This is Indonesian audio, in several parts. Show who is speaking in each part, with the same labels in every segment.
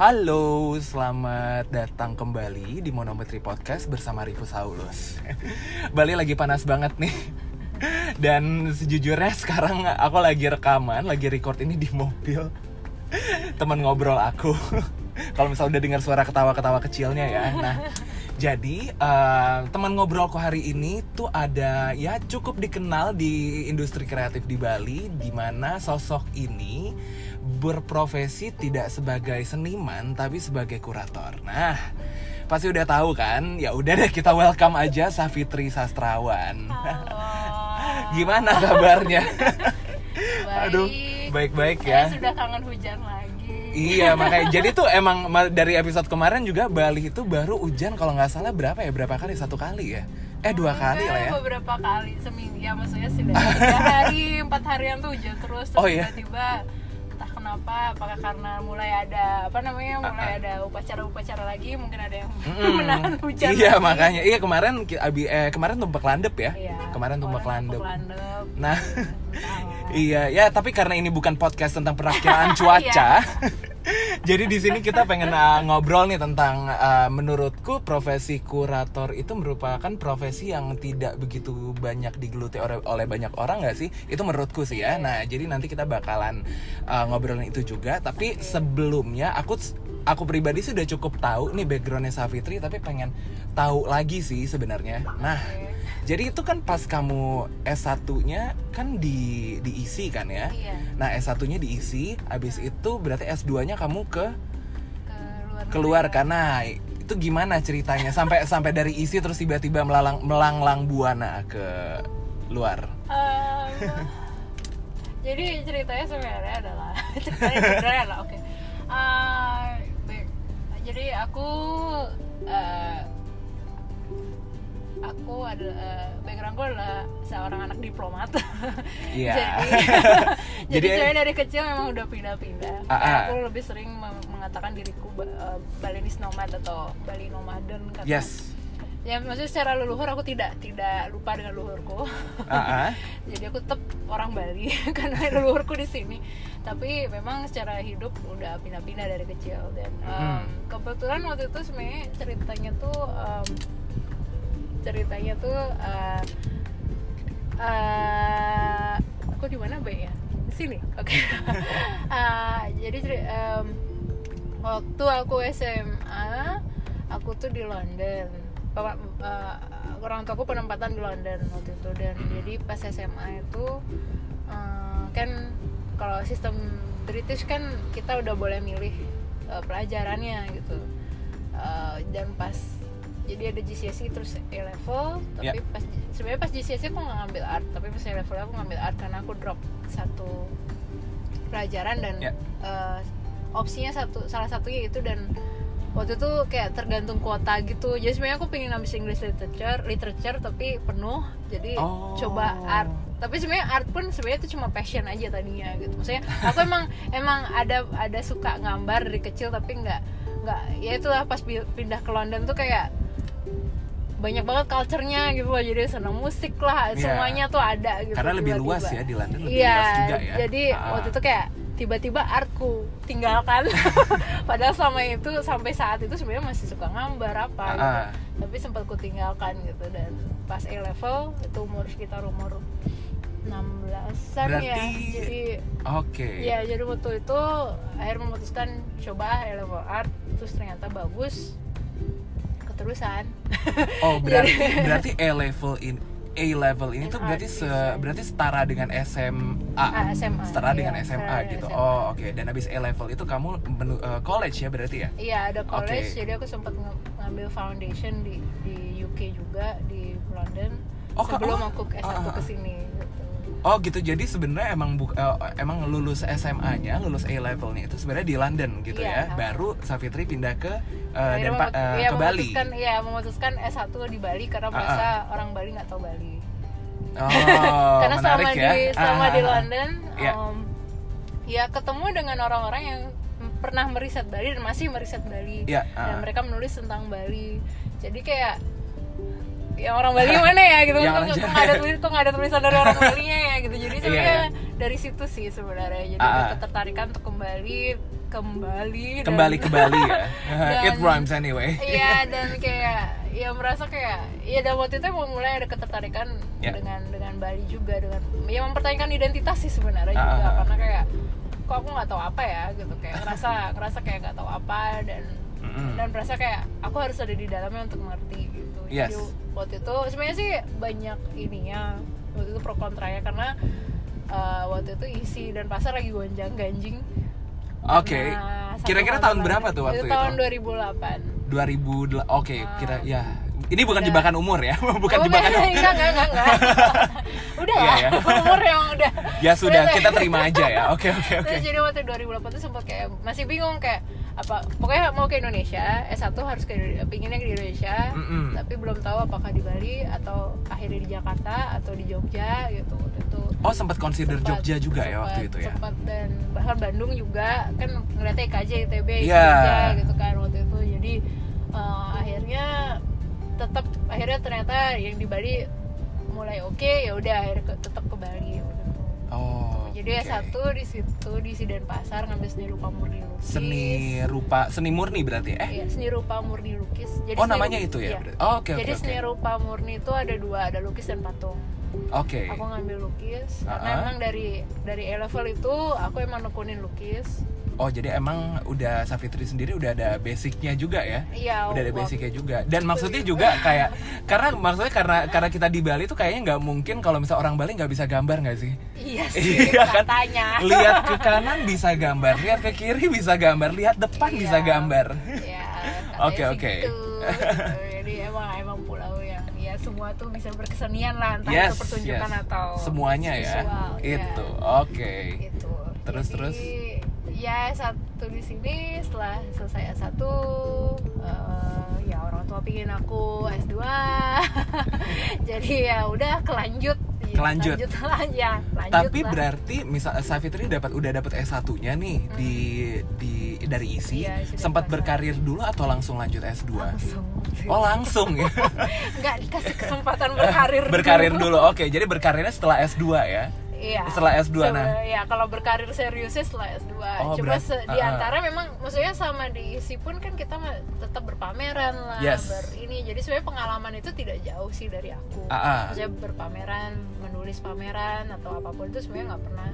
Speaker 1: Halo, selamat datang kembali di Monometri Podcast bersama Rifus Saulus. Bali lagi panas banget nih. Dan sejujurnya sekarang aku lagi rekaman, lagi record ini di mobil. Temen ngobrol aku. Kalau misalnya udah dengar suara ketawa-ketawa kecilnya ya. Nah, jadi uh, teman ngobrolku hari ini tuh ada ya cukup dikenal di industri kreatif di Bali, di mana sosok ini berprofesi tidak sebagai seniman tapi sebagai kurator. Nah, pasti udah tahu kan? Ya udah deh kita welcome aja Safitri Sastrawan.
Speaker 2: Halo.
Speaker 1: Gimana kabarnya?
Speaker 2: Baik.
Speaker 1: Aduh, baik-baik ya.
Speaker 2: Saya sudah kangen hujan lagi.
Speaker 1: Iya makanya jadi tuh emang ma- dari episode kemarin juga Bali itu baru hujan kalau nggak salah berapa ya berapa kali satu kali ya eh dua kali lah ya
Speaker 2: Beberapa kali seminggu ya maksudnya sudah tiga hari, empat harian tuh hujan terus. Terus
Speaker 1: Oh, iya?
Speaker 2: tiba-tiba kenapa, apakah karena mulai ada apa namanya, mulai ada upacara-upacara lagi, mungkin ada yang
Speaker 1: Mm-mm.
Speaker 2: menahan hujan.
Speaker 1: iya
Speaker 2: lagi.
Speaker 1: makanya iya kemarin abi eh kemarin tumpek landep ya
Speaker 2: Iya.
Speaker 1: kemarin
Speaker 2: orang
Speaker 1: landep
Speaker 2: landep.
Speaker 1: nah
Speaker 2: Entahlah.
Speaker 1: iya ya tapi karena ini bukan podcast tentang perakiraan cuaca jadi di sini kita pengen uh, ngobrol nih tentang uh, menurutku profesi kurator itu merupakan profesi yang tidak begitu banyak digeluti oleh, oleh banyak orang nggak sih? Itu menurutku sih ya. Nah jadi nanti kita bakalan uh, ngobrolin itu juga. Tapi sebelumnya aku aku pribadi sudah cukup tahu nih backgroundnya Safitri tapi pengen tahu lagi sih sebenarnya. Nah. Jadi itu kan pas kamu S1-nya kan di diisi kan ya
Speaker 2: Iya,
Speaker 1: Nah, S1-nya diisi, habis itu berarti S2-nya kamu ke
Speaker 2: ke luar
Speaker 1: keluar karena itu gimana ceritanya sampai sampai dari isi terus tiba-tiba melalang melanglang buana ke luar.
Speaker 2: Em, jadi ceritanya sebenarnya adalah ceritanya sebenarnya adalah oke. Eh, baik. jadi aku eh, aku ada eh, backgroundku adalah seorang anak diplomat.
Speaker 1: Iya.
Speaker 2: jadi jadi
Speaker 1: Jadi-
Speaker 2: sebenarnya dari kecil memang udah pindah-pindah.
Speaker 1: Ah,
Speaker 2: Kayak
Speaker 1: ah.
Speaker 2: aku lebih sering meng- mengatakan diriku eh, Balinese nomad atau Bali nomaden karena
Speaker 1: Yes.
Speaker 2: ya maksudnya secara leluhur aku tidak tidak lupa dengan leluhurku
Speaker 1: ah.
Speaker 2: jadi aku tetap orang Bali karena leluhurku di sini tapi memang secara hidup udah pindah-pindah dari kecil dan um,
Speaker 1: Hmm.
Speaker 2: kebetulan waktu itu sebenarnya ceritanya tuh um, ceritanya tuh uh, uh, aku di mana Bay ya? Di sini oke. Uh, jadi ceri- um, waktu aku SMA aku tuh di London. Bapak, uh, orang tuaku penempatan di London waktu itu. Dan jadi pas SMA itu uh, kan kalau sistem British kan kita udah boleh milih uh, pelajarannya gitu. Uh, dan pas jadi ada GCSE terus A level tapi
Speaker 1: Ya.
Speaker 2: pas sebenarnya pas GCSE aku nggak ngambil art tapi pas A level aku ngambil art karena aku drop satu pelajaran dan
Speaker 1: Ya.
Speaker 2: uh, opsinya satu salah satunya itu dan waktu itu kayak tergantung kuota gitu jadi sebenarnya aku pengen ambil English literature literature tapi penuh jadi
Speaker 1: Oh.
Speaker 2: coba art tapi sebenarnya art pun sebenarnya itu cuma passion aja tadinya gitu maksudnya aku emang emang ada ada suka gambar dari kecil tapi nggak nggak ya itulah pas pi- pindah ke London tuh kayak banyak banget culture-nya gitu loh jadi senang musik lah
Speaker 1: Iya.
Speaker 2: semuanya tuh ada gitu
Speaker 1: Karena lebih
Speaker 2: tiba-tiba.
Speaker 1: luas ya di London lebih
Speaker 2: Iya,
Speaker 1: luas juga ya.
Speaker 2: jadi
Speaker 1: Ah.
Speaker 2: waktu itu kayak tiba-tiba artku tinggalkan. Padahal selama itu sampai saat itu sebenarnya masih suka gambar apa
Speaker 1: Ah,
Speaker 2: gitu. Tapi sempat ku tinggalkan gitu dan pas A level itu umur sekitar umur 16-an ya.
Speaker 1: Berarti-
Speaker 2: Jadi
Speaker 1: Oke.
Speaker 2: ya jadi waktu itu akhirnya memutuskan coba A level art terus ternyata bagus keterusan.
Speaker 1: Oh, berarti berarti A level in A level ini tuh berarti
Speaker 2: art
Speaker 1: se, berarti setara dengan SMA.
Speaker 2: Ah, SMA,
Speaker 1: Setara
Speaker 2: iya,
Speaker 1: dengan SMA
Speaker 2: setara
Speaker 1: gitu.
Speaker 2: SMA.
Speaker 1: Oh, oke. Dan habis A level itu kamu menu- eh, college ya berarti ya?
Speaker 2: Iya ada college,
Speaker 1: Oke.
Speaker 2: jadi aku sempat ngambil foundation di di UK juga di London
Speaker 1: Oh,
Speaker 2: sebelum
Speaker 1: oh,
Speaker 2: aku ke S1
Speaker 1: ah, ah.
Speaker 2: ke sini gitu.
Speaker 1: Oh gitu. Jadi sebenarnya emang buk- eh, emang lulus SMA-nya, lulus A levelnya itu sebenarnya di London gitu
Speaker 2: Iya.
Speaker 1: ya. Baru Safitri pindah ke Denpa-
Speaker 2: memut-
Speaker 1: eh,
Speaker 2: iya,
Speaker 1: ke Bali.
Speaker 2: memutuskan iya memutuskan S1 di Bali karena
Speaker 1: Ah,
Speaker 2: merasa orang Bali nggak tahu Bali.
Speaker 1: Oh,
Speaker 2: karena selama
Speaker 1: ya.
Speaker 2: di selama
Speaker 1: Ah,
Speaker 2: di
Speaker 1: ah, ah.
Speaker 2: London
Speaker 1: Iya.
Speaker 2: um, ya ketemu dengan orang-orang yang pernah meriset Bali dan masih meriset Bali
Speaker 1: Iya,
Speaker 2: dan
Speaker 1: ah.
Speaker 2: mereka menulis tentang Bali jadi kayak yang orang Bali mana ya gitu
Speaker 1: Jawa.
Speaker 2: nggak ada tulis kok nggak ada tulisan dari orang Bali nya ya gitu jadi
Speaker 1: Iya,
Speaker 2: sebenarnya
Speaker 1: iya.
Speaker 2: dari situ sih sebenarnya jadi
Speaker 1: ah.
Speaker 2: ketertarikan untuk kembali kembali dan-
Speaker 1: kembali ke Bali ya
Speaker 2: Dan-
Speaker 1: it rhymes anyway
Speaker 2: Iya dan kayak ya merasa kayak ya dan waktu itu emang mulai ada ketertarikan
Speaker 1: Ya.
Speaker 2: dengan dengan Bali juga dengan ya mempertanyakan identitas sih sebenarnya
Speaker 1: Ah,
Speaker 2: juga
Speaker 1: ah, ah.
Speaker 2: karena kayak kok aku nggak tahu apa ya gitu kayak ngerasa ngerasa kayak nggak tahu apa dan
Speaker 1: Mm-mm.
Speaker 2: dan merasa kayak aku harus ada di dalamnya untuk mengerti gitu
Speaker 1: Yes.
Speaker 2: jadi waktu itu sebenarnya sih banyak ininya waktu itu pro kontranya karena uh, waktu itu isi dan pasar lagi gonjang ganjing
Speaker 1: oke
Speaker 2: Karena satu
Speaker 1: kira-kira tahun berapa tuh waktu itu,
Speaker 2: tahun 2008
Speaker 1: 2000 oke
Speaker 2: Ah.
Speaker 1: kira ya. Ini bukan
Speaker 2: Udah.
Speaker 1: jebakan umur ya? Bukan
Speaker 2: Oh,
Speaker 1: jebakan
Speaker 2: enggak, enggak, enggak, enggak. Udah
Speaker 1: Iya,
Speaker 2: ya,
Speaker 1: ya.
Speaker 2: umur yang udah.
Speaker 1: Ya sudah
Speaker 2: Udah,
Speaker 1: kita terima aja ya. Oke oke oke.
Speaker 2: jadi waktu 2008 tuh sempat kayak masih bingung kayak apa pokoknya mau ke Indonesia S1 harus ke pinginnya ke Indonesia
Speaker 1: Mm-mm.
Speaker 2: tapi belum tahu apakah di Bali atau akhirnya di Jakarta atau di Jogja gitu itu
Speaker 1: oh sempat consider
Speaker 2: Sempat-
Speaker 1: Jogja juga ya
Speaker 2: sempat-
Speaker 1: waktu itu ya
Speaker 2: sempat dan bahkan Bandung juga kan ngeliatnya IKJ ITB
Speaker 1: Iya.
Speaker 2: Jogja gitu kan waktu itu jadi eh, akhirnya tetap akhirnya ternyata yang di Bali mulai oke ya udah akhirnya tetap ke Bali. Jadi ya
Speaker 1: oke.
Speaker 2: satu di situ di Sidan Pasar ngambil seni rupa murni lukis
Speaker 1: seni rupa seni murni berarti eh
Speaker 2: Iya, seni rupa murni lukis. Jadi
Speaker 1: oh namanya
Speaker 2: ru-
Speaker 1: itu ya
Speaker 2: iya.
Speaker 1: berarti oh, oke oke
Speaker 2: Jadi
Speaker 1: oke
Speaker 2: seni rupa murni itu ada dua, ada lukis dan patung.
Speaker 1: oke
Speaker 2: Aku ngambil lukis karena
Speaker 1: Ah.
Speaker 2: emang dari dari A level itu aku emang nekunin lukis.
Speaker 1: Oh jadi emang udah Safitri sendiri udah ada basicnya juga ya
Speaker 2: Iya.
Speaker 1: udah ada basicnya juga dan maksudnya juga kayak karena maksudnya karena karena kita di Bali tuh kayaknya nggak mungkin kalau misal orang Bali nggak bisa gambar nggak sih
Speaker 2: Iya sih,
Speaker 1: Iya kan?
Speaker 2: katanya.
Speaker 1: lihat ke kanan bisa gambar lihat ke kiri bisa gambar lihat depan
Speaker 2: Iya.
Speaker 1: bisa gambar
Speaker 2: Iya.
Speaker 1: Oke, oke.
Speaker 2: gitu. Jadi emang emang pulau yang ya semua tuh bisa berkesenian lah entah
Speaker 1: yes
Speaker 2: itu pertunjukan
Speaker 1: yes.
Speaker 2: atau
Speaker 1: semuanya ya
Speaker 2: visual, ya.
Speaker 1: itu oke
Speaker 2: gitu
Speaker 1: Terus,
Speaker 2: Jadi,
Speaker 1: terus?
Speaker 2: Ya satu di sini setelah selesai S1 eh, ya orang tua pingin aku S2 jadi ya udah kelanjut. Ya,
Speaker 1: Kelanjut.
Speaker 2: lanjut. Lah ya lanjut
Speaker 1: tapi
Speaker 2: lah.
Speaker 1: berarti misal Safitri dapat udah dapat S1-nya nih di di dari ISI.
Speaker 2: Iya,
Speaker 1: sempat berkarir dulu atau langsung lanjut S2
Speaker 2: langsung
Speaker 1: oh langsung ya?
Speaker 2: Nggak dikasih kesempatan berkarir
Speaker 1: berkarir dulu. oke. Jadi berkarirnya setelah S2 ya
Speaker 2: Iya.
Speaker 1: Setelah S2,
Speaker 2: Sebe-
Speaker 1: nah.
Speaker 2: Ya kalau berkarir seriusnya setelah S2.
Speaker 1: Oh,
Speaker 2: Cuma
Speaker 1: berat-
Speaker 2: se- di
Speaker 1: ah, ah.
Speaker 2: antara memang maksudnya sama di ISI pun kan kita tetap berpameran lah,
Speaker 1: Yes.
Speaker 2: ber ini. Jadi sebenarnya pengalaman itu tidak jauh sih dari aku.
Speaker 1: Ah, ah.
Speaker 2: Maksudnya berpameran, menulis pameran atau apa pun itu sebenarnya nggak pernah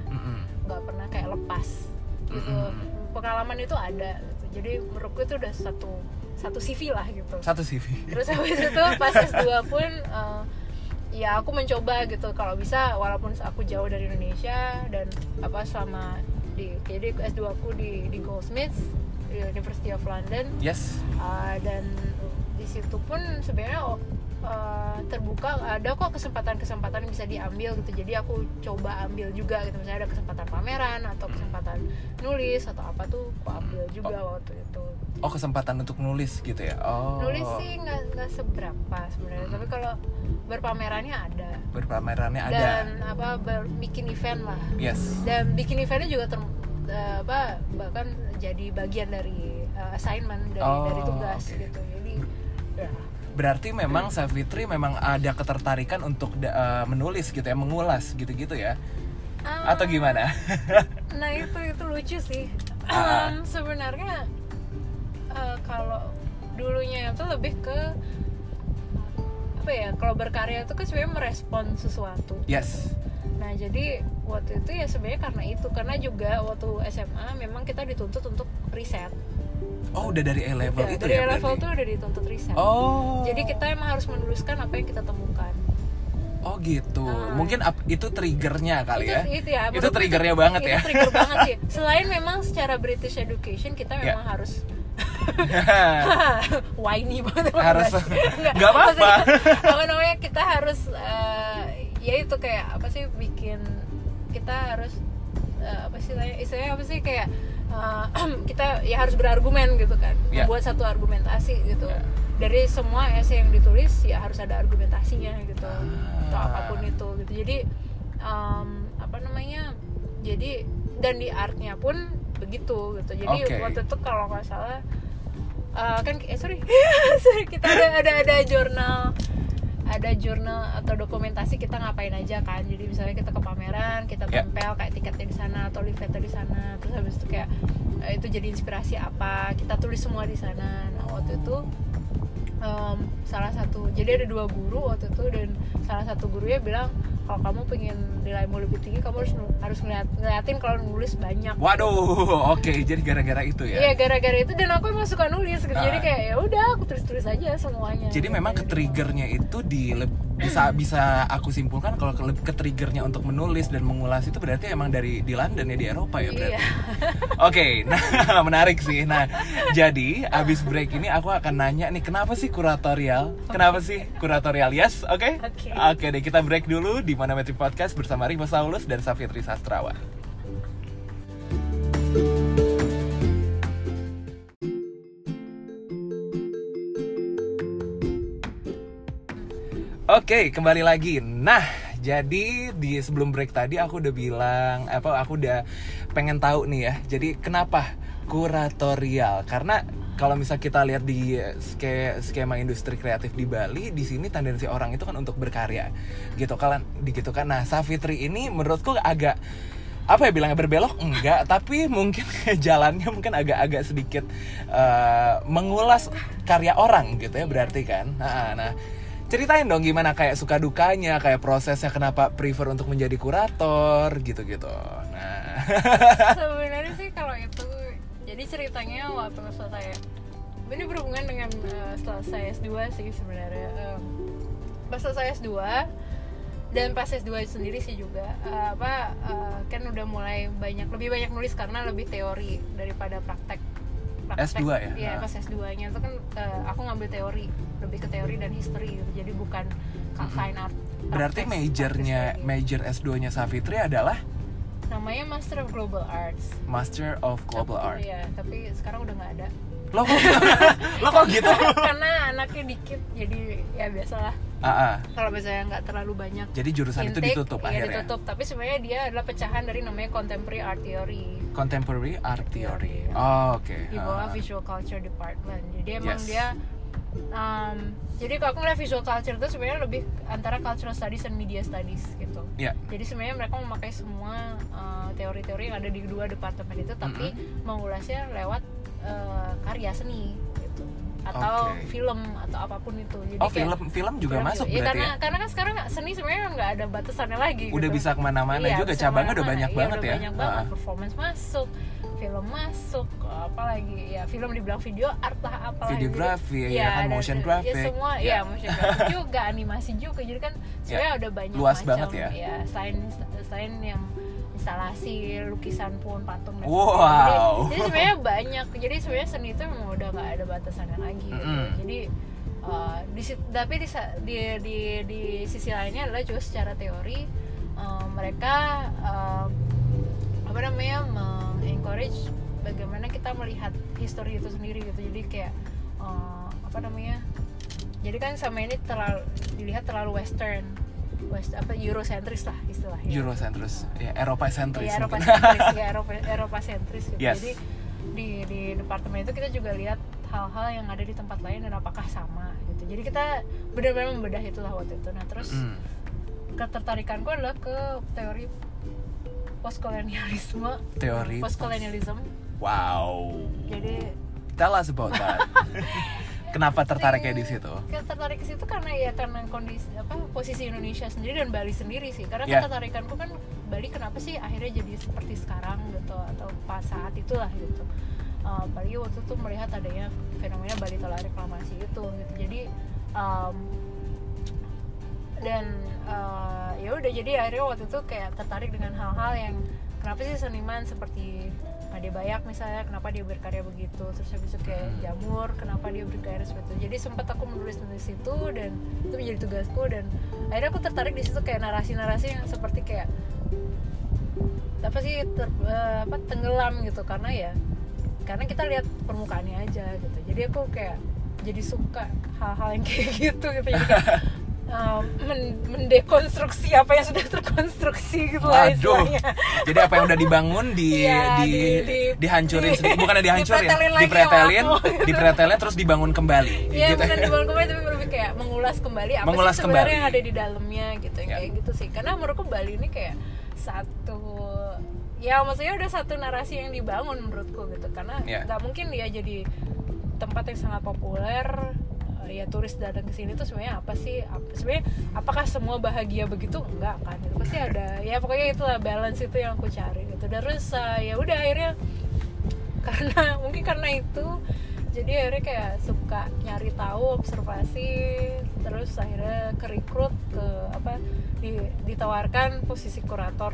Speaker 2: nggak pernah kayak lepas gitu.
Speaker 1: Mm-mm.
Speaker 2: Pengalaman itu ada. Gitu. Jadi menurutku itu udah satu satu CV lah gitu
Speaker 1: satu CV
Speaker 2: terus habis itu pas S2 pun eh, ya aku mencoba gitu. Kalau bisa walaupun aku jauh dari Indonesia dan apa selama di jadi S2 aku di di Goldsmiths di University of London.
Speaker 1: Yes.
Speaker 2: Eh, dan di situ pun sebenarnya eh, terbuka ada kok kesempatan-kesempatan yang bisa diambil gitu. Jadi aku coba ambil juga gitu. Misalnya ada kesempatan pameran atau kesempatan nulis atau apa tuh aku ambil juga waktu itu.
Speaker 1: Oh kesempatan untuk nulis gitu ya? Oh.
Speaker 2: Nulis sih nggak seberapa sebenarnya. Tapi kalau berpamerannya ada.
Speaker 1: Berpamerannya ada.
Speaker 2: Dan apa ber- bikin event lah.
Speaker 1: Yes.
Speaker 2: Dan bikin eventnya juga ter, eh, apa bahkan jadi bagian dari eh, assignment dari
Speaker 1: Oh,
Speaker 2: dari tugas
Speaker 1: oke.
Speaker 2: gitu. Jadi ya
Speaker 1: berarti memang Savitri memang ada ketertarikan untuk da- eh, menulis gitu ya mengulas gitu-gitu ya?
Speaker 2: Ah,
Speaker 1: atau gimana?
Speaker 2: Nah itu itu lucu sih. Em, sebenarnya eh, kalau dulunya itu lebih ke apa ya kalau berkarya itu kan sebenarnya merespon sesuatu.
Speaker 1: Yes.
Speaker 2: Nah jadi waktu itu ya sebenarnya karena itu. Karena juga waktu SMA memang kita dituntut untuk riset.
Speaker 1: Oh udah dari A level
Speaker 2: Udah,
Speaker 1: itu
Speaker 2: dari
Speaker 1: ya
Speaker 2: level
Speaker 1: berarti?
Speaker 2: tuh udah dituntut riset.
Speaker 1: oh
Speaker 2: Jadi kita emang harus menuliskan apa yang kita temukan.
Speaker 1: oh gitu
Speaker 2: Ah.
Speaker 1: mungkin ap- itu triggernya kali
Speaker 2: itu,
Speaker 1: ya
Speaker 2: itu ya.
Speaker 1: itu triggernya banget
Speaker 2: itu
Speaker 1: ya
Speaker 2: trigger banget sih. Selain memang secara British education kita
Speaker 1: Ya.
Speaker 2: memang harus whiny banget.
Speaker 1: Harus-
Speaker 2: Nggak,
Speaker 1: apa-apa.
Speaker 2: apa namanya kita harus eh, ya itu kayak apa sih bikin kita harus eh, apa sih istilahnya apa sih kayak eh, kita ya harus berargumen gitu kan
Speaker 1: Ya.
Speaker 2: membuat satu argumentasi gitu
Speaker 1: Ya.
Speaker 2: dari semua essay yang ditulis ya harus ada argumentasinya gitu
Speaker 1: Ah.
Speaker 2: atau apa pun itu gitu jadi em, apa namanya jadi dan di artnya pun begitu gitu jadi
Speaker 1: Oke.
Speaker 2: waktu itu kalau nggak salah eh, kan eh sorry sorry kita ada ada ada jurnal ada jurnal atau dokumentasi kita ngapain aja kan. Jadi misalnya kita ke pameran kita
Speaker 1: Ya.
Speaker 2: tempel kayak tiketnya di sana atau leafletnya di sana. Terus habis itu kayak eh, itu jadi inspirasi apa kita tulis semua di sana. Nah waktu itu em, salah satu jadi ada dua guru waktu itu dan salah satu gurunya bilang kalau kamu pengen nilaimu lebih tinggi kamu harus harus ngeliat, ngeliatin kalau nulis banyak
Speaker 1: Waduh, oke. Jadi gara-gara itu ya.
Speaker 2: Iya gara-gara itu dan aku emang suka nulis gitu. Jadi
Speaker 1: Ah.
Speaker 2: kayak ya udah aku tulis-tulis aja semuanya.
Speaker 1: Jadi memang ke
Speaker 2: Jadi,
Speaker 1: triggernya itu di bisa bisa aku simpulkan kalau ke, ke triggernya untuk menulis dan mengulas itu berarti emang dari di London ya di Eropa ya berarti.
Speaker 2: Iya.
Speaker 1: Oke, nah menarik sih. Nah, jadi abis break ini aku akan nanya nih kenapa sih kuratorial? Kenapa sih kuratorial? Yes, oke?
Speaker 2: Oke.
Speaker 1: Oke deh, kita break dulu di Mana Metri Podcast bersama Rima Saulus dan Safitri Sastrawan. Oke, kembali lagi. Nah, jadi di sebelum break tadi aku udah bilang apa aku udah pengen tahu nih ya. Jadi kenapa kuratorial? Karena kalau misal kita lihat di ske- skema industri kreatif di Bali, di sini tendensi orang itu kan untuk berkarya. Gitu kan, gitu kan. Nah, Safitri ini menurutku agak apa ya bilangnya berbelok enggak tapi mungkin jalannya mungkin agak-agak sedikit eh, mengulas karya orang gitu ya berarti kan nah, nah ceritain dong gimana kayak suka dukanya kayak prosesnya kenapa prefer untuk menjadi kurator gitu-gitu nah
Speaker 2: Sebenarnya sih kalau itu jadi ceritanya waktu selesai ini berhubungan dengan eh, selesai S2 sih sebenarnya. Em, pas selesai S2 dan pas S2 sendiri sih juga eh, apa eh, kan udah mulai banyak lebih banyak nulis karena lebih teori daripada praktek. Praktek,
Speaker 1: S2 ya?
Speaker 2: Iya,
Speaker 1: Ah.
Speaker 2: pas S2-nya itu kan eh, aku ngambil teori, lebih ke teori dan history gitu. Jadi bukan ka- fine art.
Speaker 1: berarti majornya major S2-nya Safitri adalah
Speaker 2: namanya Master of Global Arts.
Speaker 1: Master of Global Art
Speaker 2: Iya, tapi sekarang udah nggak ada.
Speaker 1: lo kok lo kok gitu
Speaker 2: Karena anaknya dikit, jadi ya biasalah.
Speaker 1: Ah, ah.
Speaker 2: Kalau misalnya nggak terlalu banyak
Speaker 1: jadi jurusan itu
Speaker 2: intake,
Speaker 1: ditutup
Speaker 2: iya,
Speaker 1: akhirnya
Speaker 2: ditutup. Tapi sebenarnya dia adalah pecahan dari namanya Contemporary Art Theory
Speaker 1: contemporary art theory
Speaker 2: Theory.
Speaker 1: oh, oke
Speaker 2: di bawah
Speaker 1: Ah.
Speaker 2: Visual Culture Department. Jadi emang
Speaker 1: Yes.
Speaker 2: dia um, jadi kalau aku ngeliat visual culture itu sebenarnya lebih antara cultural studies dan media studies gitu.
Speaker 1: ya
Speaker 2: Jadi sebenarnya mereka memakai semua uh, teori-teori yang ada di dua departemen itu, tapi mengulasnya lewat uh, karya seni atau
Speaker 1: Oke.
Speaker 2: film atau apa pun itu. Jadi
Speaker 1: oh
Speaker 2: kayak-
Speaker 1: film film juga
Speaker 2: film
Speaker 1: masuk
Speaker 2: Iya,
Speaker 1: berarti
Speaker 2: karena
Speaker 1: ya
Speaker 2: karena kan sekarang seni sebenarnya nggak ada batasannya lagi.
Speaker 1: udah
Speaker 2: gitu.
Speaker 1: bisa ke mana-mana
Speaker 2: Iya,
Speaker 1: juga cabangnya udah banyak
Speaker 2: Iya,
Speaker 1: banget
Speaker 2: udah
Speaker 1: ya
Speaker 2: Banyak banget.
Speaker 1: Ah.
Speaker 2: Performance masuk, film masuk, apalagi ya film dibilang video art lah apalah.
Speaker 1: Videografi,
Speaker 2: Jadi,
Speaker 1: ya kan,
Speaker 2: dan-
Speaker 1: motion
Speaker 2: Ya
Speaker 1: graphic.
Speaker 2: semua,
Speaker 1: Ya.
Speaker 2: ya motion graphic juga, animasi juga. Jadi kan sebenarnya udah banyak
Speaker 1: luas
Speaker 2: macam.
Speaker 1: banget ya.
Speaker 2: Ya, selain selain yang instalasi, lukisan pun, patung dan
Speaker 1: Wow.
Speaker 2: Jadi, jadi sebenarnya banyak. Jadi sebenarnya seni itu memang udah nggak ada batasannya lagi. gitu.
Speaker 1: Mm-mm.
Speaker 2: Jadi uh, di, tapi di, di di di sisi lainnya adalah juga secara teori uh, mereka uh, apa namanya mengencourage bagaimana kita melihat history itu sendiri gitu jadi kayak uh, apa namanya jadi kan sama ini terlalu dilihat terlalu western west apa eurocentris lah istilahnya
Speaker 1: Eurocentris ya Eropa sentris
Speaker 2: Iya, Eropa
Speaker 1: mungkin.
Speaker 2: sentris ya Eropa Eropa sentris gitu.
Speaker 1: Yes.
Speaker 2: Jadi di di departemen itu kita juga lihat hal-hal yang ada di tempat lain dan apakah sama gitu. Jadi kita benar-benar membedah itulah waktu itu. Nah, terus
Speaker 1: Mm.
Speaker 2: ketertarikanku adalah ke teori postkolonialisme,
Speaker 1: teori
Speaker 2: postkolonialism.
Speaker 1: wow
Speaker 2: Jadi
Speaker 1: tell us about that kenapa tertariknya di situ
Speaker 2: tertarik ke situ karena ya karena kondisi apa posisi Indonesia sendiri dan Bali sendiri sih. Karena
Speaker 1: Ya.
Speaker 2: ketertarikanku kan Bali kenapa sih akhirnya jadi seperti sekarang gitu atau pas saat itulah gitu. Uh, apalagi waktu itu melihat adanya fenomena Bali Tola reklamasi itu gitu. Jadi um, dan uh, ya udah jadi akhirnya waktu itu kayak tertarik dengan hal-hal yang kenapa sih seniman seperti Ade Bayak misalnya kenapa dia berkarya begitu terus habis itu kayak
Speaker 1: Hmm.
Speaker 2: Jamur kenapa dia berkarya seperti itu. Jadi sempat aku menulis nulis itu dan itu menjadi tugasku dan akhirnya aku tertarik di situ kayak narasi-narasi yang seperti kayak apa sih ter- eh, apa tenggelam gitu. Karena ya karena kita lihat permukaannya aja gitu. Jadi aku kayak jadi suka hal-hal yang kayak gitu gitu. Jadi kayak, men- mendekonstruksi apa yang sudah terkonstruksi gitu lah
Speaker 1: Aduh.
Speaker 2: istilahnya.
Speaker 1: Jadi apa yang udah dibangun di
Speaker 2: Iya,
Speaker 1: di,
Speaker 2: di- di-
Speaker 1: dihancurin
Speaker 2: di-
Speaker 1: sedikit, bukannya dihancurin,
Speaker 2: dipretelin lagi
Speaker 1: dipretelin,
Speaker 2: gitu.
Speaker 1: dipretelin terus dibangun kembali.
Speaker 2: Iya
Speaker 1: gitu.
Speaker 2: bukan dibangun kembali tapi lebih kayak mengulas kembali apa
Speaker 1: Mengulas
Speaker 2: sih sebenarnya
Speaker 1: kembali.
Speaker 2: yang ada di dalamnya gitu
Speaker 1: Ya.
Speaker 2: kayak gitu sih karena menurutku Bali ini kayak satu ya maksudnya udah satu narasi yang dibangun menurutku gitu karena
Speaker 1: Ya.
Speaker 2: nggak mungkin dia jadi tempat yang sangat populer ya turis datang ke sini tuh sebenarnya apa sih? Ap- sebenarnya apakah semua bahagia begitu? Enggak kan? Gitu. pasti ada ya pokoknya itulah balance itu yang aku cari gitu. Terus eh, ya udah akhirnya karena mungkin karena itu jadi akhirnya kayak suka nyari tahu observasi terus akhirnya ke rekrut ke apa di- ditawarkan posisi kurator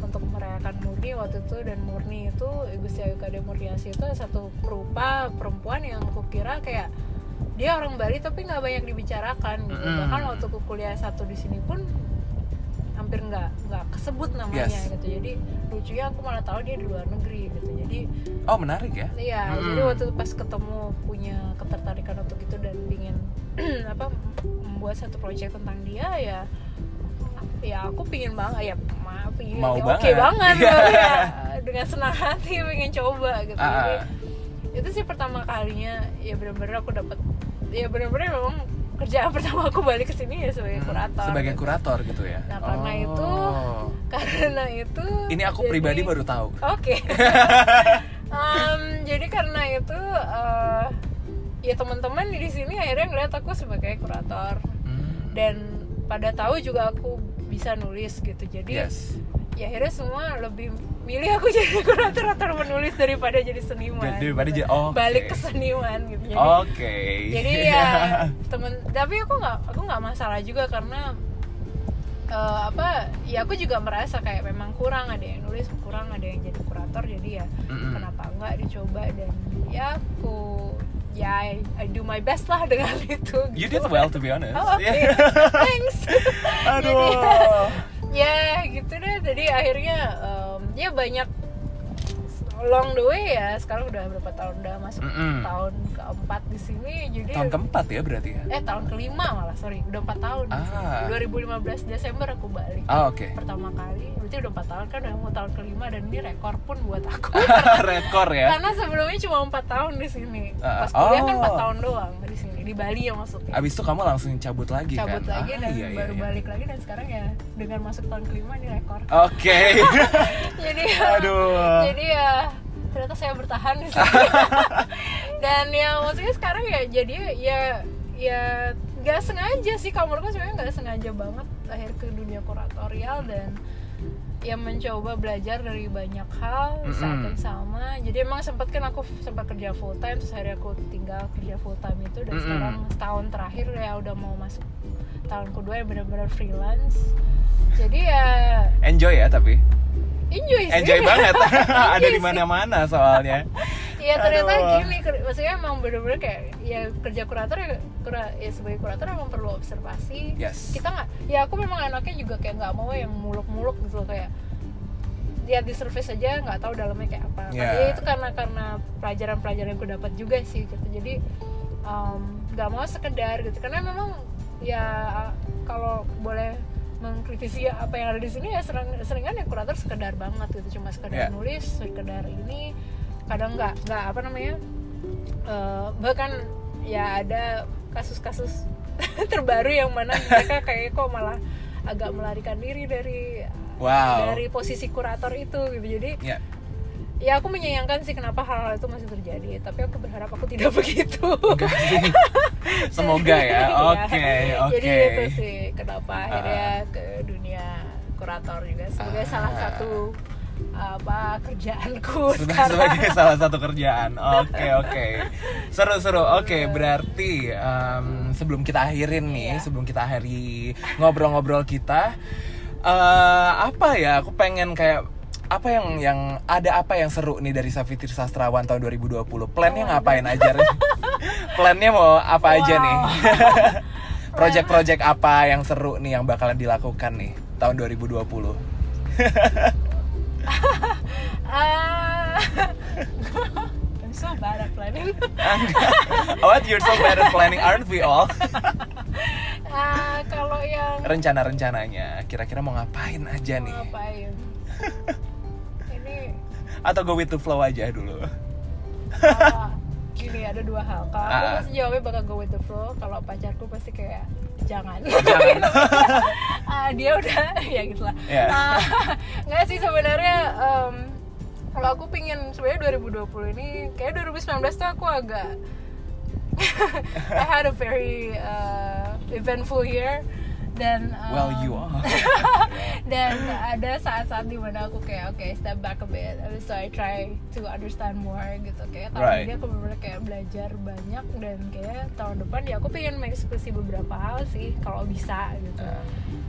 Speaker 2: untuk merayakan Murni waktu itu. Dan Murni itu Gusti Ayu Kade Murniasi itu satu perupa perempuan yang aku kira kayak dia orang Bali tapi nggak banyak dibicarakan gitu
Speaker 1: Mm-mm.
Speaker 2: bahkan waktu aku kuliah satu di sini pun hampir nggak nggak kesebut namanya
Speaker 1: Yes.
Speaker 2: gitu jadi lucunya aku malah tahu dia di luar negeri gitu jadi
Speaker 1: Oh menarik ya.
Speaker 2: Iya,
Speaker 1: Mm-mm.
Speaker 2: jadi waktu itu pas ketemu punya ketertarikan untuk itu dan ingin apa membuat satu proyek tentang dia ya ya aku pingin banget ya maaf pingin
Speaker 1: Mau
Speaker 2: ya,
Speaker 1: banget.
Speaker 2: oke banget loh, ya dengan senang hati pengen coba gitu.
Speaker 1: Ah,
Speaker 2: Jadi, itu sih pertama kalinya ya benar-benar aku dapat ya benar-benar memang kerjaan pertama aku balik ke sini ya sebagai
Speaker 1: Hmm,
Speaker 2: kurator.
Speaker 1: Sebagai
Speaker 2: gitu.
Speaker 1: kurator gitu ya.
Speaker 2: Nah, karena itu
Speaker 1: Oh.
Speaker 2: Karena itu
Speaker 1: Ini aku
Speaker 2: jadi-
Speaker 1: pribadi baru tahu.
Speaker 2: Oke. Em, jadi karena itu eh, ya teman-teman di sini akhirnya ngeliat aku sebagai kurator
Speaker 1: Hmm.
Speaker 2: dan pada tahu juga aku bisa nulis gitu. Jadi
Speaker 1: Yes.
Speaker 2: ya akhirnya semua lebih milih aku jadi kurator atau menulis daripada jadi seniman.
Speaker 1: Jadi daripada jadi oke.
Speaker 2: balik ke seniman gitu. Jadi
Speaker 1: Oke.
Speaker 2: jadi ya temen tapi aku nggak aku nggak masalah juga karena eh, apa ya aku juga merasa kayak memang kurang ada yang nulis kurang ada yang jadi kurator jadi ya
Speaker 1: Mm-mm.
Speaker 2: kenapa enggak dicoba dan ya aku ya I, I do my best lah dengan itu
Speaker 1: You
Speaker 2: gitu.
Speaker 1: did well to be honest.
Speaker 2: oh, oke
Speaker 1: Yeah.
Speaker 2: thanks
Speaker 1: Aduh.
Speaker 2: ya gitu deh jadi akhirnya em, ya banyak long the way ya sekarang udah berapa tahun udah masuk
Speaker 1: Mm-mm.
Speaker 2: tahun keempat di sini jadi
Speaker 1: Tahun keempat ya berarti ya.
Speaker 2: eh tahun kelima malah sorry udah empat tahun.
Speaker 1: Ah.
Speaker 2: 2015 Desember aku balik
Speaker 1: Ah oke.
Speaker 2: pertama kali berarti udah empat tahun kan udah mau tahun kelima dan ini rekor pun buat aku
Speaker 1: Rekor ya.
Speaker 2: karena sebelumnya cuma empat tahun di sini
Speaker 1: Ah,
Speaker 2: pas kuliah kan
Speaker 1: oh.
Speaker 2: empat tahun doang di sini di Bali ya maksudnya
Speaker 1: Abis itu kamu langsung cabut lagi
Speaker 2: cabut
Speaker 1: kan?
Speaker 2: lagi
Speaker 1: Ah,
Speaker 2: dan
Speaker 1: iya, iya,
Speaker 2: baru
Speaker 1: iya.
Speaker 2: balik lagi dan sekarang ya dengan masuk tahun kelima ini rekor
Speaker 1: Oke.
Speaker 2: jadi ya,
Speaker 1: Aduh.
Speaker 2: jadi ya ternyata saya bertahan di sini dan ya maksudnya sekarang ya jadi ya ya nggak sengaja sih kalau menurutku sebenarnya nggak sengaja banget akhir ke dunia kuratorial dan ya mencoba belajar dari banyak hal di saat yang sama jadi emang sempat kan aku sempat kerja full time terus akhirnya aku tinggal kerja full time itu dan sekarang setahun terakhir ya udah mau masuk tahun kedua yang benar-benar freelance jadi ya
Speaker 1: Enjoy ya tapi.
Speaker 2: enjoy sih
Speaker 1: Enjoy banget. Ada
Speaker 2: Enjoy
Speaker 1: di
Speaker 2: sih.
Speaker 1: mana-mana soalnya.
Speaker 2: Iya ternyata
Speaker 1: Aduh.
Speaker 2: gini, maksudnya emang bener-bener kayak ya kerja kurator ya, kura, ya sebagai kurator emang perlu observasi.
Speaker 1: Yes.
Speaker 2: Kita nggak, ya aku memang anaknya juga kayak nggak mau yang muluk-muluk gitu loh, kayak lihat di surface aja nggak tahu dalamnya kayak apa.
Speaker 1: Yeah.
Speaker 2: Ya itu karena karena pelajaran-pelajaran yang aku dapat juga sih gitu. Jadi em, nggak mau sekedar gitu, karena memang ya kalau boleh mengkritisi apa yang ada di sini ya sering seringan ya kurator sekedar banget gitu cuma sekedar
Speaker 1: Yeah.
Speaker 2: nulis sekedar ini kadang nggak nggak apa namanya eh, bahkan ya ada kasus-kasus terbaru yang mana mereka kayak kok malah agak melarikan diri dari
Speaker 1: Wow.
Speaker 2: dari posisi kurator itu gitu jadi
Speaker 1: Ya.
Speaker 2: ya aku menyayangkan sih kenapa hal-hal itu masih terjadi tapi aku berharap aku tidak begitu.
Speaker 1: Semoga ya.
Speaker 2: Iya.
Speaker 1: Oke, oke.
Speaker 2: jadi itu sih kenapa akhirnya ke dunia kurator juga sebagai
Speaker 1: Ah.
Speaker 2: salah satu apa kerjaanku sekarang
Speaker 1: sebagai salah satu kerjaan. Oke, oke. Seru-seru. Oke, berarti em, sebelum kita akhirin nih,
Speaker 2: Iya.
Speaker 1: sebelum kita akhiri ngobrol-ngobrol kita eh apa ya? Aku pengen kayak apa yang yang ada apa yang seru nih dari Safitir Sastrawan tahun 2020? Plannya
Speaker 2: Oh,
Speaker 1: ngapain aja? Plannya mau apa aja
Speaker 2: Wow.
Speaker 1: nih? Project-project apa yang seru nih yang bakalan dilakukan nih tahun 2020?
Speaker 2: Ah, I'm so bad at planning.
Speaker 1: What? You're so bad at planning, aren't we all?
Speaker 2: Ah, kalau yang
Speaker 1: rencana-rencananya kira-kira mau ngapain aja nih
Speaker 2: ngapain ini
Speaker 1: atau go with the flow aja dulu
Speaker 2: uh, gini ada dua hal kalau aku
Speaker 1: Ah.
Speaker 2: pasti jawabnya bakal go with the flow kalau pacarku pasti kayak jangan
Speaker 1: jangan
Speaker 2: Ah, dia udah ya gitulah
Speaker 1: Ya.
Speaker 2: Ah, nggak sih sebenarnya em, kalau aku pingin sebenarnya 2020 ini kayak 2019 tuh aku agak I had a very uh, eventful year dan um,
Speaker 1: well you are
Speaker 2: dan ada saat-saat di mana aku kayak oke step back a bit so I try to understand more gitu kayak tahun
Speaker 1: Right.
Speaker 2: ini aku bener kayak belajar banyak dan kayak tahun depan ya aku pengen mengeksekusi beberapa hal sih kalau bisa gitu
Speaker 1: Ah.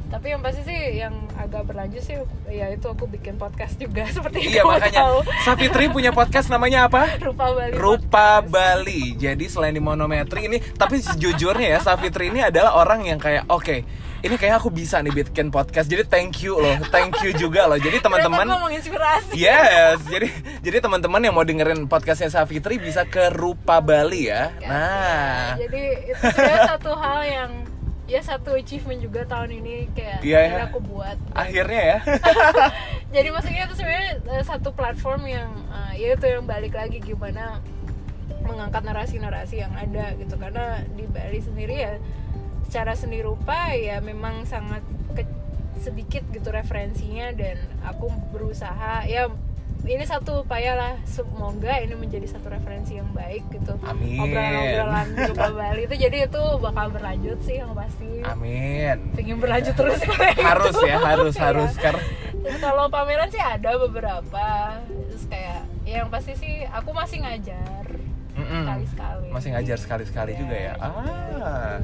Speaker 2: tapi yang pasti sih yang agak berlanjut sih ya itu aku bikin podcast juga seperti
Speaker 1: iya
Speaker 2: kamu
Speaker 1: makanya
Speaker 2: tahu
Speaker 1: Safitri punya podcast namanya apa
Speaker 2: rupa Bali
Speaker 1: Rupa
Speaker 2: Podcast.
Speaker 1: Bali. Jadi selain di monometri ini, tapi sejujurnya ya Safitri ini adalah orang yang kayak oke, ini kayak aku bisa nih bikin podcast. Jadi thank you loh, thank you juga loh. Jadi teman-teman
Speaker 2: menginspirasi
Speaker 1: Yes, jadi jadi teman-teman yang mau dengerin podcastnya Safitri bisa ke Rupa Bali ya.
Speaker 2: Ya,
Speaker 1: Nah,
Speaker 2: jadi itu satu hal yang ya satu achievement juga tahun ini kayak
Speaker 1: Iya,
Speaker 2: akhirnya
Speaker 1: ya.
Speaker 2: aku buat
Speaker 1: akhirnya ya.
Speaker 2: jadi maksudnya itu sebenarnya eh, satu platform yang eh, ya itu yang balik lagi gimana mengangkat narasi-narasi yang ada gitu karena di Bali sendiri ya secara seni rupa ya memang sangat ke- sedikit gitu referensinya dan aku berusaha ya ini satu upaya lah semoga ini menjadi satu referensi yang baik gitu
Speaker 1: Amin.
Speaker 2: obrolan-obrolan rupa Bali itu jadi itu bakal berlanjut sih yang pasti
Speaker 1: Amin.
Speaker 2: pengen berlanjut terus
Speaker 1: Harus ya, harus
Speaker 2: Iya.
Speaker 1: harus karena
Speaker 2: Terus kalau pameran sih ada beberapa terus kayak ya yang pasti sih aku masih ngajar
Speaker 1: Mm-mm.
Speaker 2: sekali-sekali
Speaker 1: Masih ngajar sekali-sekali
Speaker 2: Iya,
Speaker 1: juga ya. Ah.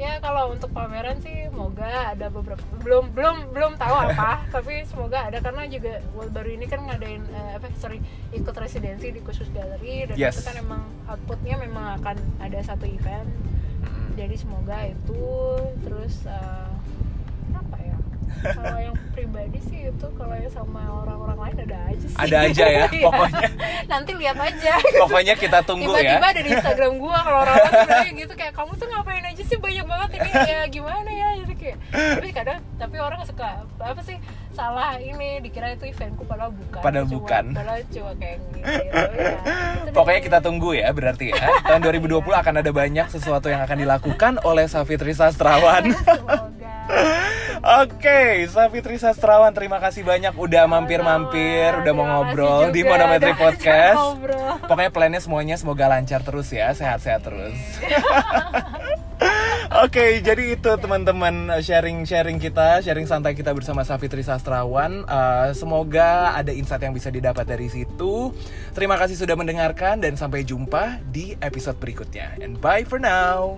Speaker 2: Ya kalau untuk pameran sih semoga ada beberapa belum belum belum tahu apa tapi semoga ada karena juga baru ini kan ngadain eh, apa sorry ikut residensi di khusus galeri dan
Speaker 1: Yes.
Speaker 2: itu kan emang outputnya memang akan ada satu event jadi semoga itu terus ya kalau yang pribadi sih itu kalau yang sama orang-orang lain ada aja sih
Speaker 1: Ada aja ya,
Speaker 2: Iya.
Speaker 1: pokoknya.
Speaker 2: nanti lihat aja
Speaker 1: Pokoknya kita tunggu
Speaker 2: tiba-tiba
Speaker 1: ya.
Speaker 2: ada di Instagram gua kalau orang-orang bilangnya gitu kayak kamu tuh ngapain aja sih banyak banget ini ya gimana ya jadi kayak tapi kadang tapi orang suka apa sih salah ini dikira itu eventku padahal bukan
Speaker 1: Padahal
Speaker 2: Cuma-
Speaker 1: bukan.
Speaker 2: padahal cuma kayak gitu ya. Gitu
Speaker 1: Pokoknya kita tunggu ya berarti ya. Tahun 2020 akan ada banyak sesuatu yang akan dilakukan oleh Safitri Sastrawan. Oke, Safitri Sastrawan terima kasih banyak udah mampir-mampir, udah mau ngobrol di Monometri Podcast. Pokoknya plannya semuanya semoga lancar terus ya, sehat-sehat terus. Oke, jadi itu teman-teman sharing-sharing kita, sharing santai kita bersama Safitri Sastrawan. Eh, semoga ada insight yang bisa didapat dari situ. Terima kasih sudah mendengarkan dan sampai jumpa di episode berikutnya. And bye for now.